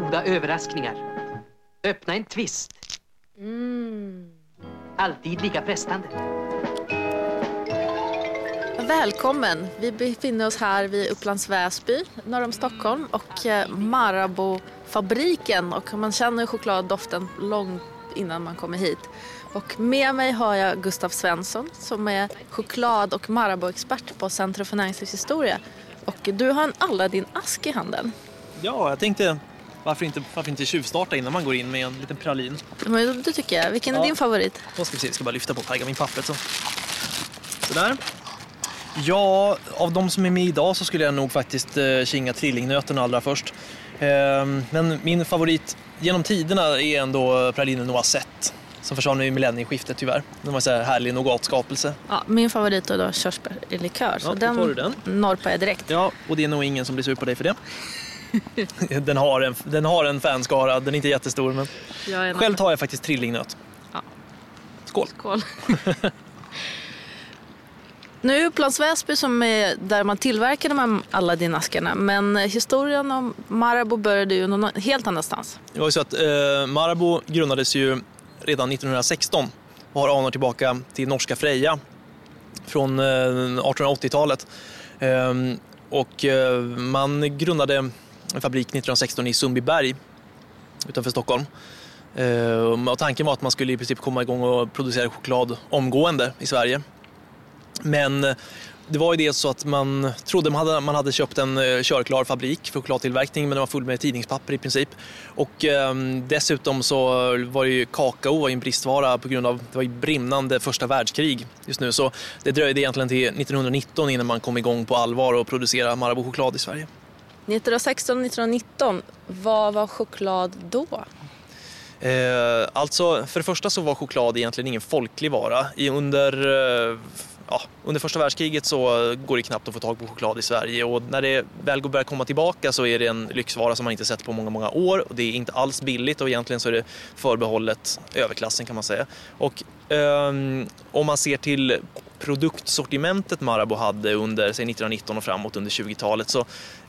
goda överraskningar. Öppna en twist. Mm. Alltid lika frestande. Välkommen! Vi befinner oss här vid Upplands Väsby norr om Stockholm och eh, Marabou-fabriken och man känner chokladdoften långt innan man kommer hit. Och med mig har jag Gustav Svensson som är choklad och Marabou-expert på Centrum för näringslivshistoria. Och du har en Aladdin-ask i handen. Ja, jag tänkte varför inte, varför inte tjuvstarta innan man går in med en liten pralin. Men det tycker jag. Vilken är Ja. din favorit? Då ska vi se, jag ska bara lyfta på pergamentpappret så. Sådär. Ja, av de som är med idag så skulle jag nog faktiskt eh, kinga trillingnöten allra först. Ehm, men min favorit genom tiderna är ändå pralinen Noisette. Som försvann i millennieskiftet tyvärr. Den var så här härlig nougatskapelse. Ja, min favorit är då körsbär i likör. Så Ja, du den. norpar jag direkt. Ja, och det är nog ingen som blir sur på dig för det. den, har en, den har en fanskara, den är inte jättestor men Jag är själv tar jag faktiskt trillingnöt. Ja. Skål! Skål. Nu är Upplands Väsby som är där man tillverkar de här Aladdin-askarna. Men historien om Marabou började ju någon helt annanstans. Det var ju så att eh, Marabou grundades ju redan 1916 och har anor tillbaka till norska Freja från eh, 1880-talet. Ehm, och eh, man grundade en fabrik 1916 i Sundbyberg utanför Stockholm. Eh, och tanken var att man skulle i princip komma igång och producera choklad omgående i Sverige. Men eh, det var ju det så att man trodde man hade, man hade köpt en eh, körklar fabrik för chokladtillverkning men den var full med tidningspapper i princip. Och eh, dessutom så var det ju kakao var en bristvara på grund av det var ju brinnande första världskrig just nu. Så det dröjde egentligen till 1919 innan man kom igång på allvar och producera Marabou-choklad i Sverige. 1916-1919, vad var choklad då? Eh, alltså, för det första så var choklad egentligen ingen folklig vara. I, under, eh, ja, under första världskriget så går det knappt att få tag på choklad i Sverige och när det väl börjar komma tillbaka så är det en lyxvara som man inte sett på många, många år och det är inte alls billigt och egentligen så är det förbehållet överklassen kan man säga. Och eh, om man ser till produktsortimentet Marabou hade under säg 1919 och framåt under 20-talet så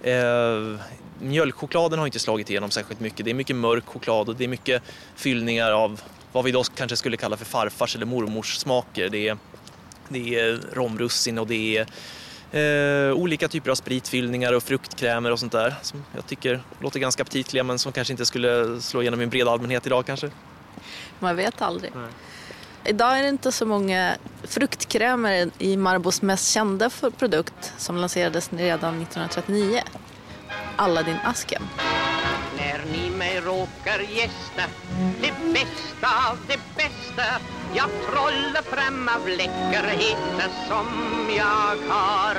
eh, mjölkchokladen har inte slagit igenom särskilt mycket. Det är mycket mörk choklad och det är mycket fyllningar av vad vi idag kanske skulle kalla för farfars eller mormors smaker. Det är, det är romrussin och det är eh, olika typer av spritfyllningar och fruktkrämer och sånt där som jag tycker låter ganska aptitliga men som kanske inte skulle slå igenom i en bred allmänhet idag kanske. Man vet aldrig. Idag är det inte så många fruktkrämer i Marbos mest kända produkt som lanserades redan 1939. Aladdin-asken. När ni mig råkar gästa Det bästa av det bästa Jag trollar fram av läckerheter som jag har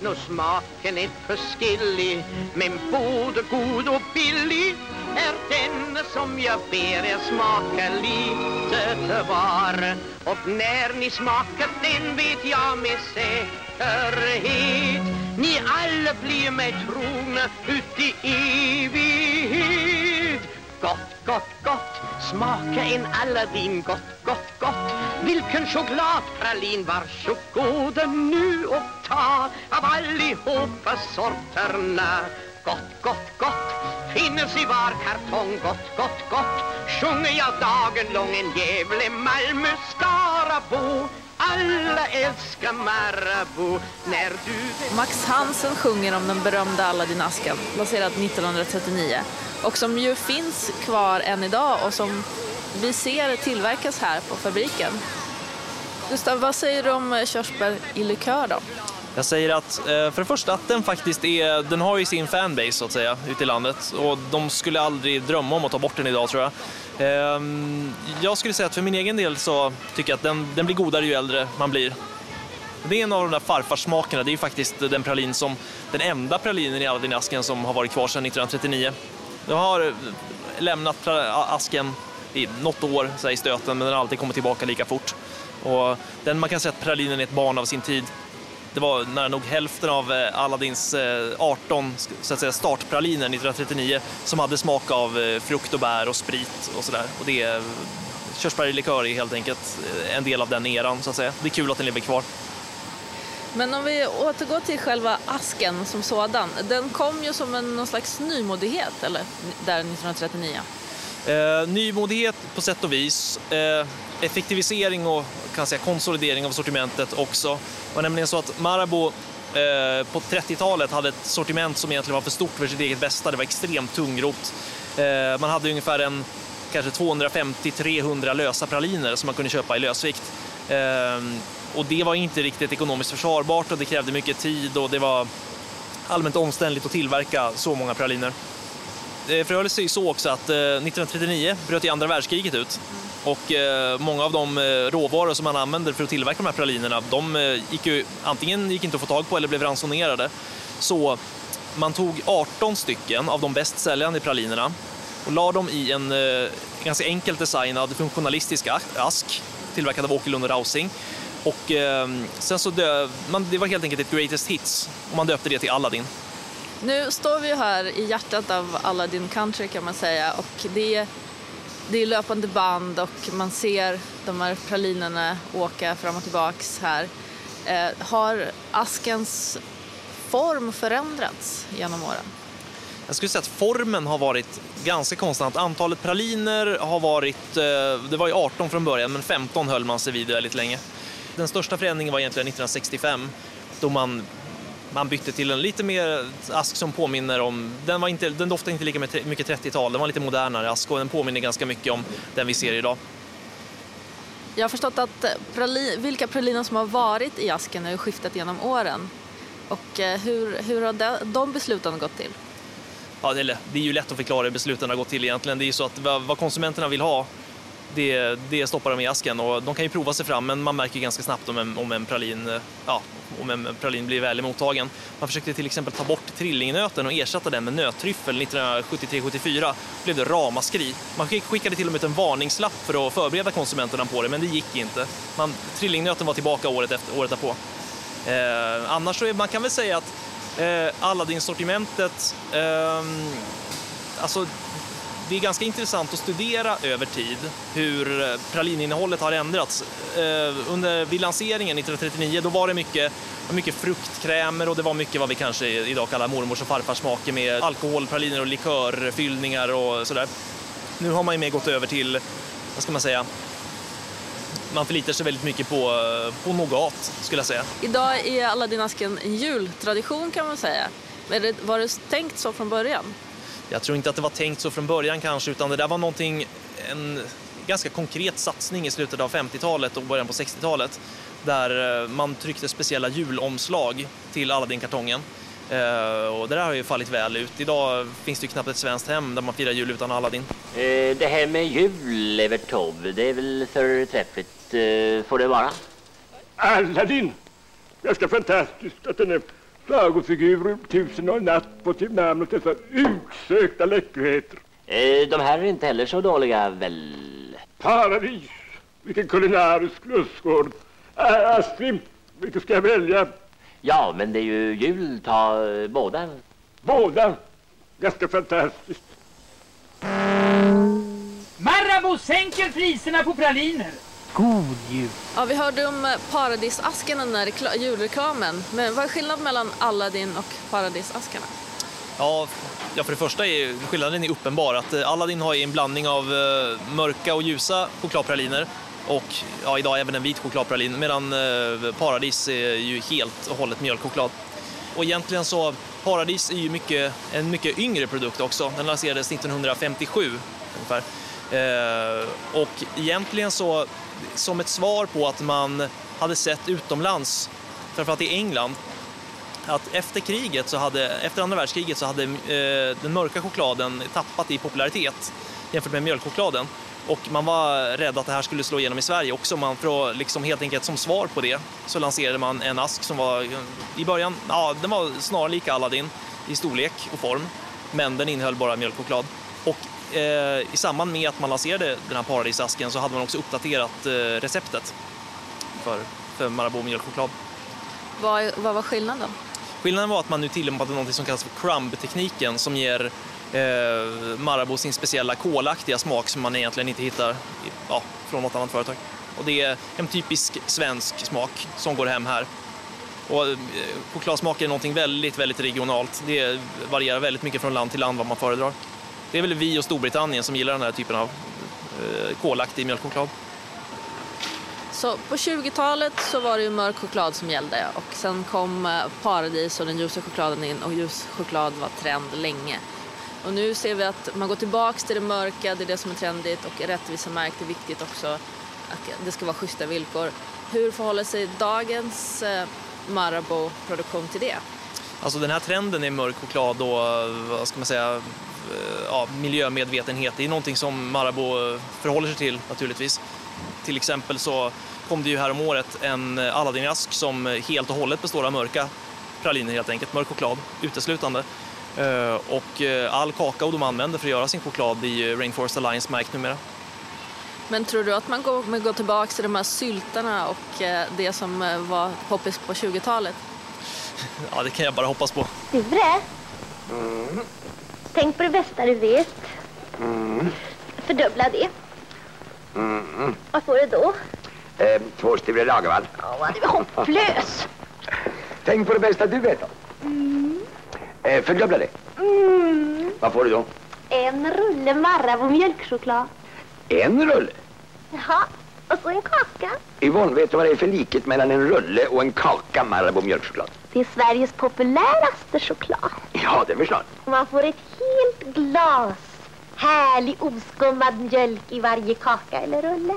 Nå smaken är förskillig Men både god och billig är den som jag ber er smaka lite var Och när ni smakar den vet jag med säkerhet Ni alla blir mig trogna ut i evighet. Gott, gott, gott, smaka en Aladdin Gott, gott, gott, vilken chokladpralin Varsågoda nu och ta av allihopa sorterna. Gott, gott, gott, finnes i var kartong Gott, gott, gott, sjunger jag dagen lång En Gävle, Malmö, Skarabo Alla älskar Marabou när du Max Hansen sjunger om den berömda Aladdin-asken, baserad 1939. Och som ju finns kvar än idag och som vi ser tillverkas här på fabriken. Gustav, vad säger du om körsbär i likör då? Jag säger att eh, för det första att den faktiskt är, den har ju sin fanbase så att säga ute i landet och de skulle aldrig drömma om att ta bort den idag tror jag. Ehm, jag skulle säga att för min egen del så tycker jag att den, den blir godare ju äldre man blir. Det är en av de där farfarsmakerna, det är ju faktiskt den pralin som, den enda pralinen i Aladdin-asken som har varit kvar sedan 1939. Jag har eh, lämnat asken i något år så här, i stöten men den har alltid kommit tillbaka lika fort. Och den, man kan säga att pralinen är ett barn av sin tid. Det var nära nog hälften av eh, Aladdins eh, 18 så att säga, startpraliner 1939 som hade smak av eh, frukt och bär och sprit och sådär. Och det är, körsbär likör är helt enkelt en del av den eran så att säga. Det är kul att den lever kvar. Men om vi återgår till själva asken som sådan. Den kom ju som en någon slags nymodighet, eller? Där 1939. Eh, nymodighet på sätt och vis. Eh, effektivisering och kan säga, konsolidering av sortimentet också. Det var nämligen så att Marabou eh, på 30-talet hade ett sortiment som egentligen var för stort för sitt eget bästa. Det var extremt tungrot. Eh, man hade ungefär en kanske 250-300 lösa praliner som man kunde köpa i lösvikt. Eh, och det var inte riktigt ekonomiskt försvarbart och det krävde mycket tid och det var allmänt omständligt att tillverka så många praliner. Eh, det förhöll så också att eh, 1939 bröt andra världskriget ut och eh, många av de råvaror som man använde för att tillverka de här pralinerna, de gick ju, antingen gick inte att få tag på eller blev ransonerade. Så man tog 18 stycken av de bäst säljande pralinerna och la dem i en ganska enkelt designad funktionalistisk ask tillverkad av Åkerlund och Rausing. Och sen så dö, man, det var helt enkelt ett greatest hits och man döpte det till Aladdin. Nu står vi här i hjärtat av Aladdin Country kan man säga och det är, det är löpande band och man ser de här pralinerna åka fram och tillbaks här. Eh, har askens form förändrats genom åren? Jag skulle säga att formen har varit ganska konstant. Antalet praliner har varit, eh, det var ju 18 från början, men 15 höll man sig vid väldigt länge. Den största förändringen var egentligen 1965 då man, man bytte till en lite mer ask som påminner om, den, var inte, den doftade inte lika mycket 30-tal, den var lite modernare ask och den påminner ganska mycket om den vi ser idag. Jag har förstått att prali, vilka praliner som har varit i asken har skiftat genom åren. Och eh, hur, hur har de, de besluten gått till? Ja, det, är, det är ju lätt att förklara hur besluten har gått till egentligen. Det är ju så att vad konsumenterna vill ha det, det stoppar de i asken och de kan ju prova sig fram men man märker ganska snabbt om en, om en, pralin, eh, ja, om en pralin blir väl mottagen. Man försökte till exempel ta bort trillingnöten och ersätta den med nöttryffel 1973-74. blev det ramaskri. Man skickade till och med ut en varningslapp för att förbereda konsumenterna på det men det gick inte. Man, trillingnöten var tillbaka året, efter, året därpå. Eh, annars så är, man kan väl säga att eh, Aladdin-sortimentet eh, alltså det är ganska intressant att studera över tid hur eh, pralininnehållet har ändrats. Eh, under, vid lanseringen 1939 då var det mycket, mycket fruktkrämer och det var mycket vad vi kanske idag kallar mormors och farfarsmaker med alkoholpraliner och likörfyllningar och sådär. Nu har man ju mer gått över till, vad ska man säga, man förlitar sig väldigt mycket på, eh, på nougat skulle jag säga. Idag är Aladdin-asken en jultradition kan man säga. Var det tänkt så från början? Jag tror inte att det var tänkt så från början kanske, utan det där var någonting, en ganska konkret satsning i slutet av 50-talet och början på 60-talet där eh, man tryckte speciella julomslag till Aladdin-kartongen. Uh, och det där har ju fallit väl ut. Idag finns det ju knappt ett svenskt hem där man firar jul utan Aladdin. Uh, det här med jul, Evert Taube, det är väl förträffligt. Får det vara? Aladdin! Ganska fantastiskt att den är sagofigurer, tusen och en natt på till namn och dessa utsökta läckerheter. Eh, de här är inte heller så dåliga, väl? Paradis! Vilken kulinarisk lustgård! Äh, Astrid, vilken ska jag välja? Ja, men det är ju jul. Ta eh, båda. Båda? Ganska fantastiskt. Marabou sänker priserna på praliner. God jul! Ja, vi hörde om eh, paradisasken, den där julreklamen. Men vad är skillnaden mellan Aladdin och paradisaskarna? Ja, ja, för det första är skillnaden är uppenbar. Att eh, Aladdin har en blandning av eh, mörka och ljusa chokladpraliner och ja, idag även en vit chokladpralin medan Paradis är ju helt och hållet mjölkchoklad. Och egentligen så, Paradis är ju mycket, en mycket yngre produkt också. Den lanserades 1957 ungefär. Eh, och egentligen så som ett svar på att man hade sett utomlands, framförallt i England, att efter kriget, så hade, efter andra världskriget så hade eh, den mörka chokladen tappat i popularitet jämfört med mjölkchokladen. Och man var rädd att det här skulle slå igenom i Sverige också. Man, för att liksom helt enkelt som svar på det så lanserade man en ask som var i början, ja den var snarlik Aladdin i storlek och form. Men den innehöll bara mjölkchoklad. Och i samband med att man lanserade den här paradisasken så hade man också uppdaterat eh, receptet för, för Marabou mjölkchoklad. Vad, vad var skillnaden? Skillnaden var att man nu tillämpade något som kallas för crumb-tekniken som ger eh, Marabou sin speciella kolaktiga smak som man egentligen inte hittar ja, från något annat företag. Och det är en typisk svensk smak som går hem här. Och eh, chokladsmak är någonting väldigt, väldigt regionalt. Det varierar väldigt mycket från land till land vad man föredrar. Det är väl vi och Storbritannien som gillar den här typen av eh, kolaktig mjölkchoklad. Så på 20-talet så var det ju mörk choklad som gällde och sen kom eh, paradis och den ljusa chokladen in och ljus choklad var trend länge. Och nu ser vi att man går tillbaks till det mörka, det är det som är trendigt och rättvisa märkt är viktigt också. Att det ska vara schyssta villkor. Hur förhåller sig dagens eh, Marabou-produktion till det? Alltså den här trenden i mörk choklad och vad ska man säga, eh, ja, miljömedvetenhet, det är någonting som Marabou förhåller sig till naturligtvis. Till exempel så kom det ju här om året en Aladdin-ask som helt och hållet består av mörka praliner helt enkelt, mörk choklad uteslutande. Eh, Och eh, all kakao de använder för att göra sin choklad i Rainforest Alliance märkt numera. Men tror du att man kommer gå tillbaks till de här syltarna och eh, det som eh, var poppis på 20-talet? Ja, det kan jag bara hoppas på. Sture? Tänk på det bästa du vet. Fördubbla det. Vad får du då? Eh, två Sture Lagervall. Ja, du är hopplös. Tänk på det bästa du vet då. Eh, fördubbla det. Vad får du då? En rulle Marabou mjölkchoklad. En rulle. Jaha, och en kaka. Yvonne, vet du vad det är för likhet mellan en rulle och en kaka Marabou mjölkchoklad? Det är Sveriges populäraste choklad. Ja, det förstår jag. Man får ett helt glas härlig oskummad mjölk i varje kaka eller rulle.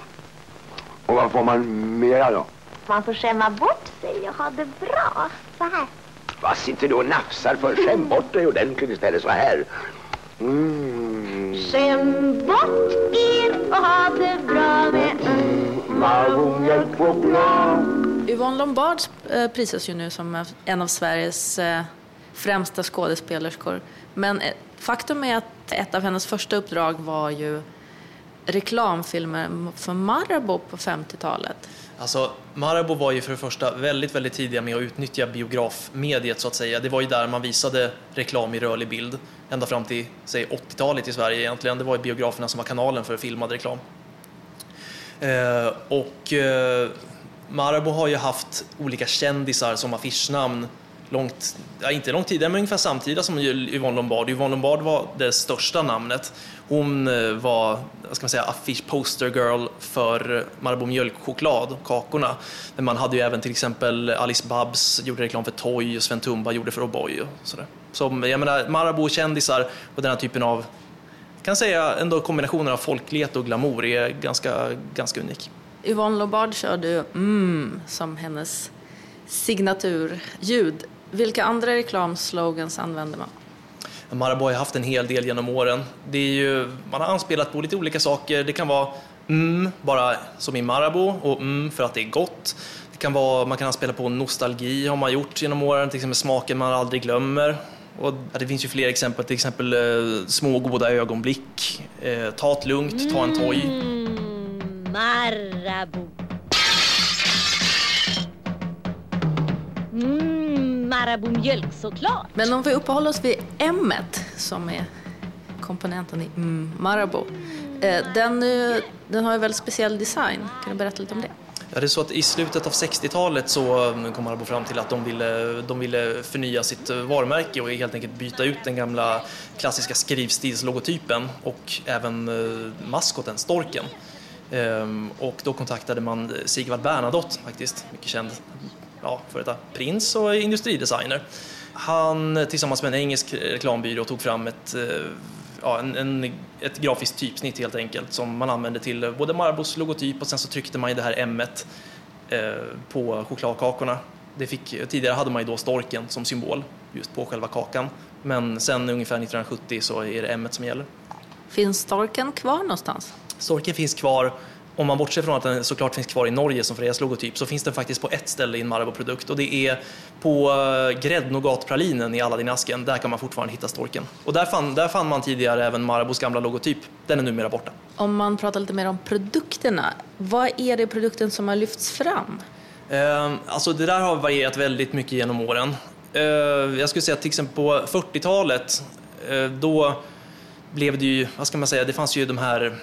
Och vad får man mera då? Man får skämma bort sig och ha det bra. Så här. Vad sitter du och nafsar för? Skäm bort dig ordentligt istället så här. Mm. Skäm bort er och ha det bra med mjölkchoklad. Yvonne Lombard eh, prisas ju nu som eh, en av Sveriges eh, främsta skådespelerskor. Men faktum är att ett av hennes första uppdrag var ju reklamfilmer för Marabou på 50-talet. Alltså, Marabou var ju för det första väldigt, väldigt tidiga med att utnyttja biografmediet så att säga. Det var ju där man visade reklam i rörlig bild ända fram till, säg 80-talet i Sverige egentligen. Det var ju biograferna som var kanalen för filmad reklam. Eh, och eh, Marabou har ju haft olika kändisar som affischnamn långt, ja, inte långt tidigare, men ungefär samtida som Yvonne Lombard. Yvonne Lombard var det största namnet. Hon eh, var, vad ska man säga, affisch poster girl för Marabou mjölkchoklad, kakorna. Men man hade ju även till exempel Alice Babs gjorde reklam för Toy och Sven Tumba gjorde för O'boy och sådär. Som, jag menar, Marabou-kändisar och den här typen av, kan säga ändå kombinationen av folklighet och glamour är ganska, ganska unik. Yvonne Lombard körde ju mm som hennes signaturljud. Vilka andra reklamslogans använder man? Marabou har haft en hel del genom åren. Det är ju, man har anspelat på lite olika saker. Det kan vara mm, bara som i Marabou och mm för att det är gott. Det kan vara, man kan anspela på nostalgi har man gjort genom åren, till exempel smaken man aldrig glömmer. Och det finns ju fler exempel, till exempel eh, små goda ögonblick, eh, ta det lugnt, ta en toj. Mm, Marabou. Mm, Marabou mjölkchoklad. Men om vi uppehåller oss vid M som är komponenten i mm, Marabou. Eh, den, den har ju väldigt speciell design. Kan du berätta lite om det? Ja, det är så att i slutet av 60-talet så mm, kom Marabou fram till att de ville, de ville förnya sitt eh, varumärke och helt enkelt byta ut den gamla klassiska skrivstilslogotypen och även eh, maskoten, storken. Ehm, och då kontaktade man eh, Sigvard Bernadotte faktiskt, mycket känd ja, före detta prins och industridesigner. Han tillsammans med en engelsk reklambyrå tog fram ett, ja, en, en, ett grafiskt typsnitt helt enkelt som man använde till både Marabous logotyp och sen så tryckte man ju det här M eh, på chokladkakorna. Det fick, tidigare hade man ju då storken som symbol just på själva kakan men sen ungefär 1970 så är det M som gäller. Finns storken kvar någonstans? Storken finns kvar om man bortser från att den såklart finns kvar i Norge som Frejas logotyp så finns den faktiskt på ett ställe i en Marabou-produkt och det är på eh, gräddnougatpralinen i Aladdin-asken. Där kan man fortfarande hitta storken. Och där fann, där fann man tidigare även Marabous gamla logotyp. Den är numera borta. Om man pratar lite mer om produkterna, vad är det i produkten som har lyfts fram? Eh, alltså det där har varierat väldigt mycket genom åren. Eh, jag skulle säga att till exempel på 40-talet, eh, då blev det ju, vad ska man säga, det fanns ju de här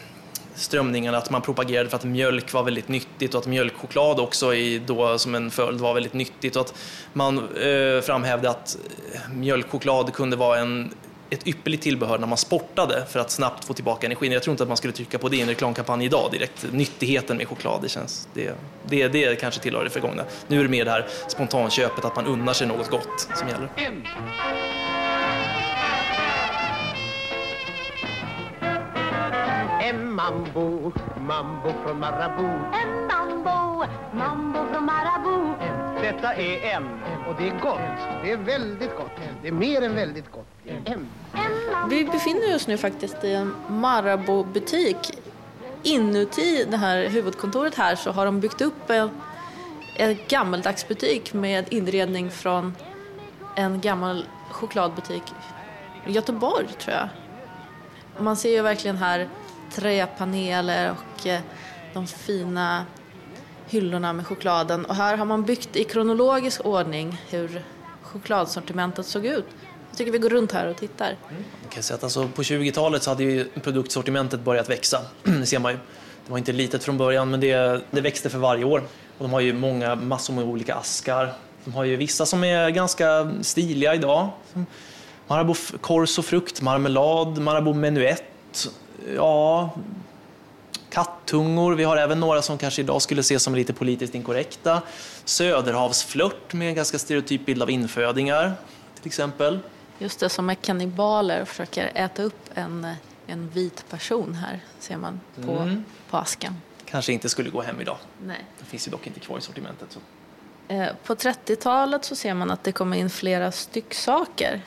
strömningarna att man propagerade för att mjölk var väldigt nyttigt och att mjölkchoklad också i, då, som en följd var väldigt nyttigt och att man eh, framhävde att eh, mjölkchoklad kunde vara en ett ypperligt tillbehör när man sportade för att snabbt få tillbaka energin. Jag tror inte att man skulle trycka på det i en reklamkampanj idag direkt. Nyttigheten med choklad, det känns, det, det, det kanske tillhör det förgångna. Nu är det mer det här spontanköpet, att man unnar sig något gott som gäller. Mambo, mambo från Marabou. En mambo, mambo från Marabou. Detta är en och det är gott. Det är väldigt gott. Det är mer än väldigt gott. En. Vi befinner oss nu faktiskt i en Marabou-butik. Inuti det här huvudkontoret här så har de byggt upp en, en gammaldags butik med inredning från en gammal chokladbutik i Göteborg tror jag. Man ser ju verkligen här träpaneler och eh, de fina hyllorna med chokladen. Och här har man byggt i kronologisk ordning hur chokladsortimentet såg ut. Jag tycker vi går runt här och tittar. Mm. Man kan säga att alltså, på 20-talet så hade ju produktsortimentet börjat växa. Det ser man ju. Det var inte litet från början men det, det växte för varje år. Och de har ju många, massor med olika askar. De har ju vissa som är ganska stiliga idag. Marabou kors och frukt, Marmelad, Marabou menuett. Ja, kattungor. Vi har även några som kanske idag skulle ses som lite politiskt inkorrekta. Söderhavsflört med en ganska stereotyp bild av infödingar till exempel. Just det, som är kannibaler och försöker äta upp en, en vit person här, ser man på, Mm. på asken. Kanske inte skulle gå hem idag. Nej. Det finns ju dock inte kvar i sortimentet. Så. Eh, På 30-talet så ser man att det kommer in flera stycksaker.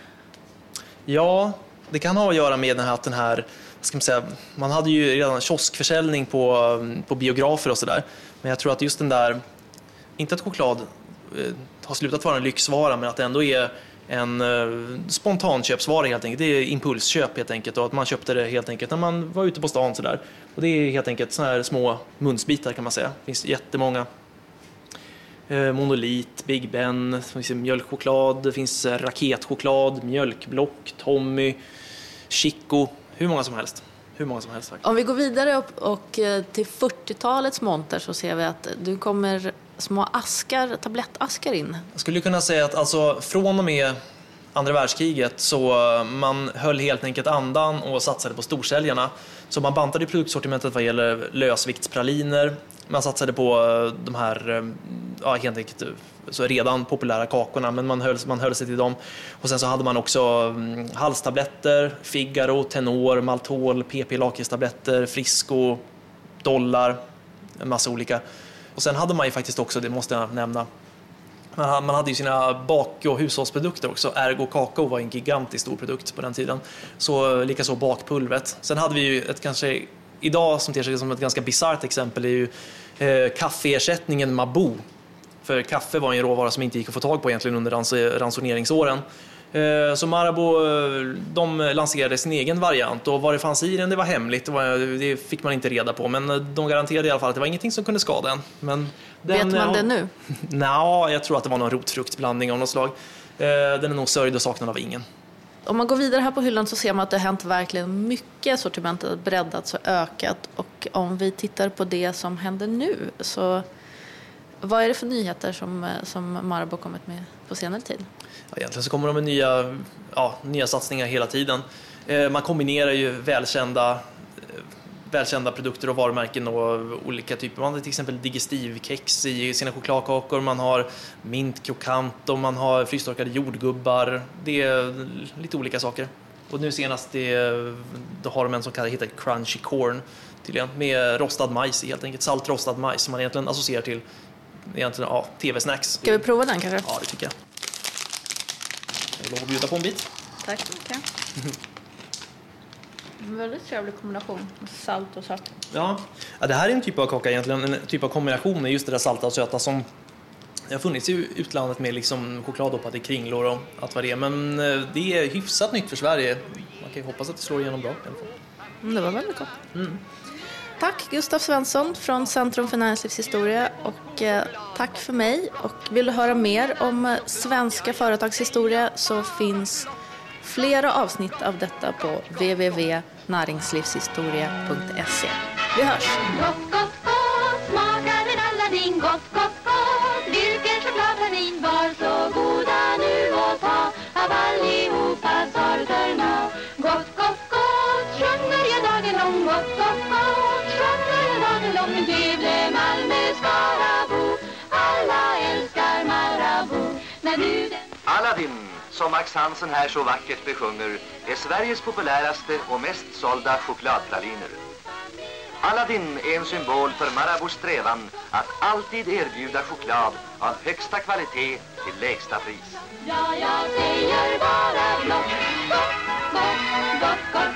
Ja, det kan ha att göra med den här, att den här ska man, säga, man hade ju redan kioskförsäljning på, eh, på biografer och sådär. Men jag tror att just den där, inte att choklad eh, har slutat vara en lyxvara, men att det ändå är en eh, spontanköpsvara helt enkelt. Det är impulsköp helt enkelt och att man köpte det helt enkelt när man var ute på stan sådär. Och det är helt enkelt sådana här små munsbitar kan man säga. Det finns jättemånga. Eh, Monolit, Big Ben, det finns mjölkchoklad, det finns eh, raketchoklad, mjölkblock, Tommy, Chico, hur många som helst. Hur många som helst. Om vi går vidare upp och eh, till 40-talets monter så ser vi att du kommer små askar, tablettaskar in. Jag skulle kunna säga att alltså, från och med andra världskriget så eh, man höll helt enkelt andan och satsade på storsäljarna. Så man bantade produktsortimentet vad gäller lösviktspraliner. Man satsade på eh, de här ja, helt enkelt, så redan populära kakorna, men man höll, man höll sig till dem. Och sen så hade man också mm, halstabletter, Figaro, Tenor, Maltol, PP lakritstabletter, Frisco, Dollar, en massa olika. Och sen hade man ju faktiskt också, det måste jag nämna, man man hade ju sina bak och hushållsprodukter också. Ergo Kakao var en gigantiskt stor produkt på den tiden. Så likaså bakpulvret. Sen hade vi ju ett kanske idag som ter sig som ett ganska bisarrt exempel är ju eh, kaffeersättningen Mabou. För kaffe var en råvara som inte gick att få tag på egentligen under rans- ransoneringsåren. Eh, Så Marabou eh, de lanserade sin egen variant och vad det fanns i den det var hemligt. Det, fick man inte reda på men eh, de garanterade i alla fall att det var ingenting som kunde skada en. Men Vet den, man ja, det nu? Nja, jag tror att det var någon rotfruktblandning av något slag. Den är nog sörjd och saknad av ingen. Om man går vidare här på hyllan så ser man att det har hänt verkligen mycket. Sortimentet har breddats och ökat. Och om vi tittar på det som händer nu så vad är det för nyheter som, eh, som Marabou kommit med på senare tid? Ja, egentligen så kommer de med nya, ja, nya satsningar hela tiden. Eh, Man kombinerar ju välkända, eh, välkända produkter och varumärken och olika typer. Man har till exempel digestivkex i sina chokladkakor, man har mintkrokant och man har frystorkade jordgubbar. Det är lite olika saker. Och nu senast det, då har de en som kallas heter crunchy corn tydligen, med rostad majs i helt enkelt. Saltrostad majs som man egentligen associerar till egentligen, ja, tv-snacks. Ska vi prova den kanske? Ja, det tycker jag. Jag lov att bjuda på en bit. Tack så mycket. En väldigt trevlig kombination, salt och sött. Ja. ja, det här är en typ av kaka egentligen, en typ av kombination med just det där salta och söta som det har funnits i utlandet med liksom chokladdoppade kringlor och allt vad det är. Men eh, det är hyfsat nytt för Sverige. Man kan ju hoppas att det slår igenom bra i alla fall. Mm, det var väldigt gott. Tack Gustav Svensson från Centrum för näringslivshistoria och eh, tack för mig. Och vill du höra mer om eh, svenska företagshistoria så finns flera avsnitt av detta på www.näringslivshistoria.se. Vi hörs! Gott, gott, gott smakar en alla-din, gott, gott Aladdin, som Max Hansen här så vackert besjunger, är Sveriges populäraste och mest sålda chokladpraliner. Aladdin är en symbol för Marabous strävan att alltid erbjuda choklad av högsta kvalitet till lägsta pris. Ja, jag säger bara blott Gott, gott, gott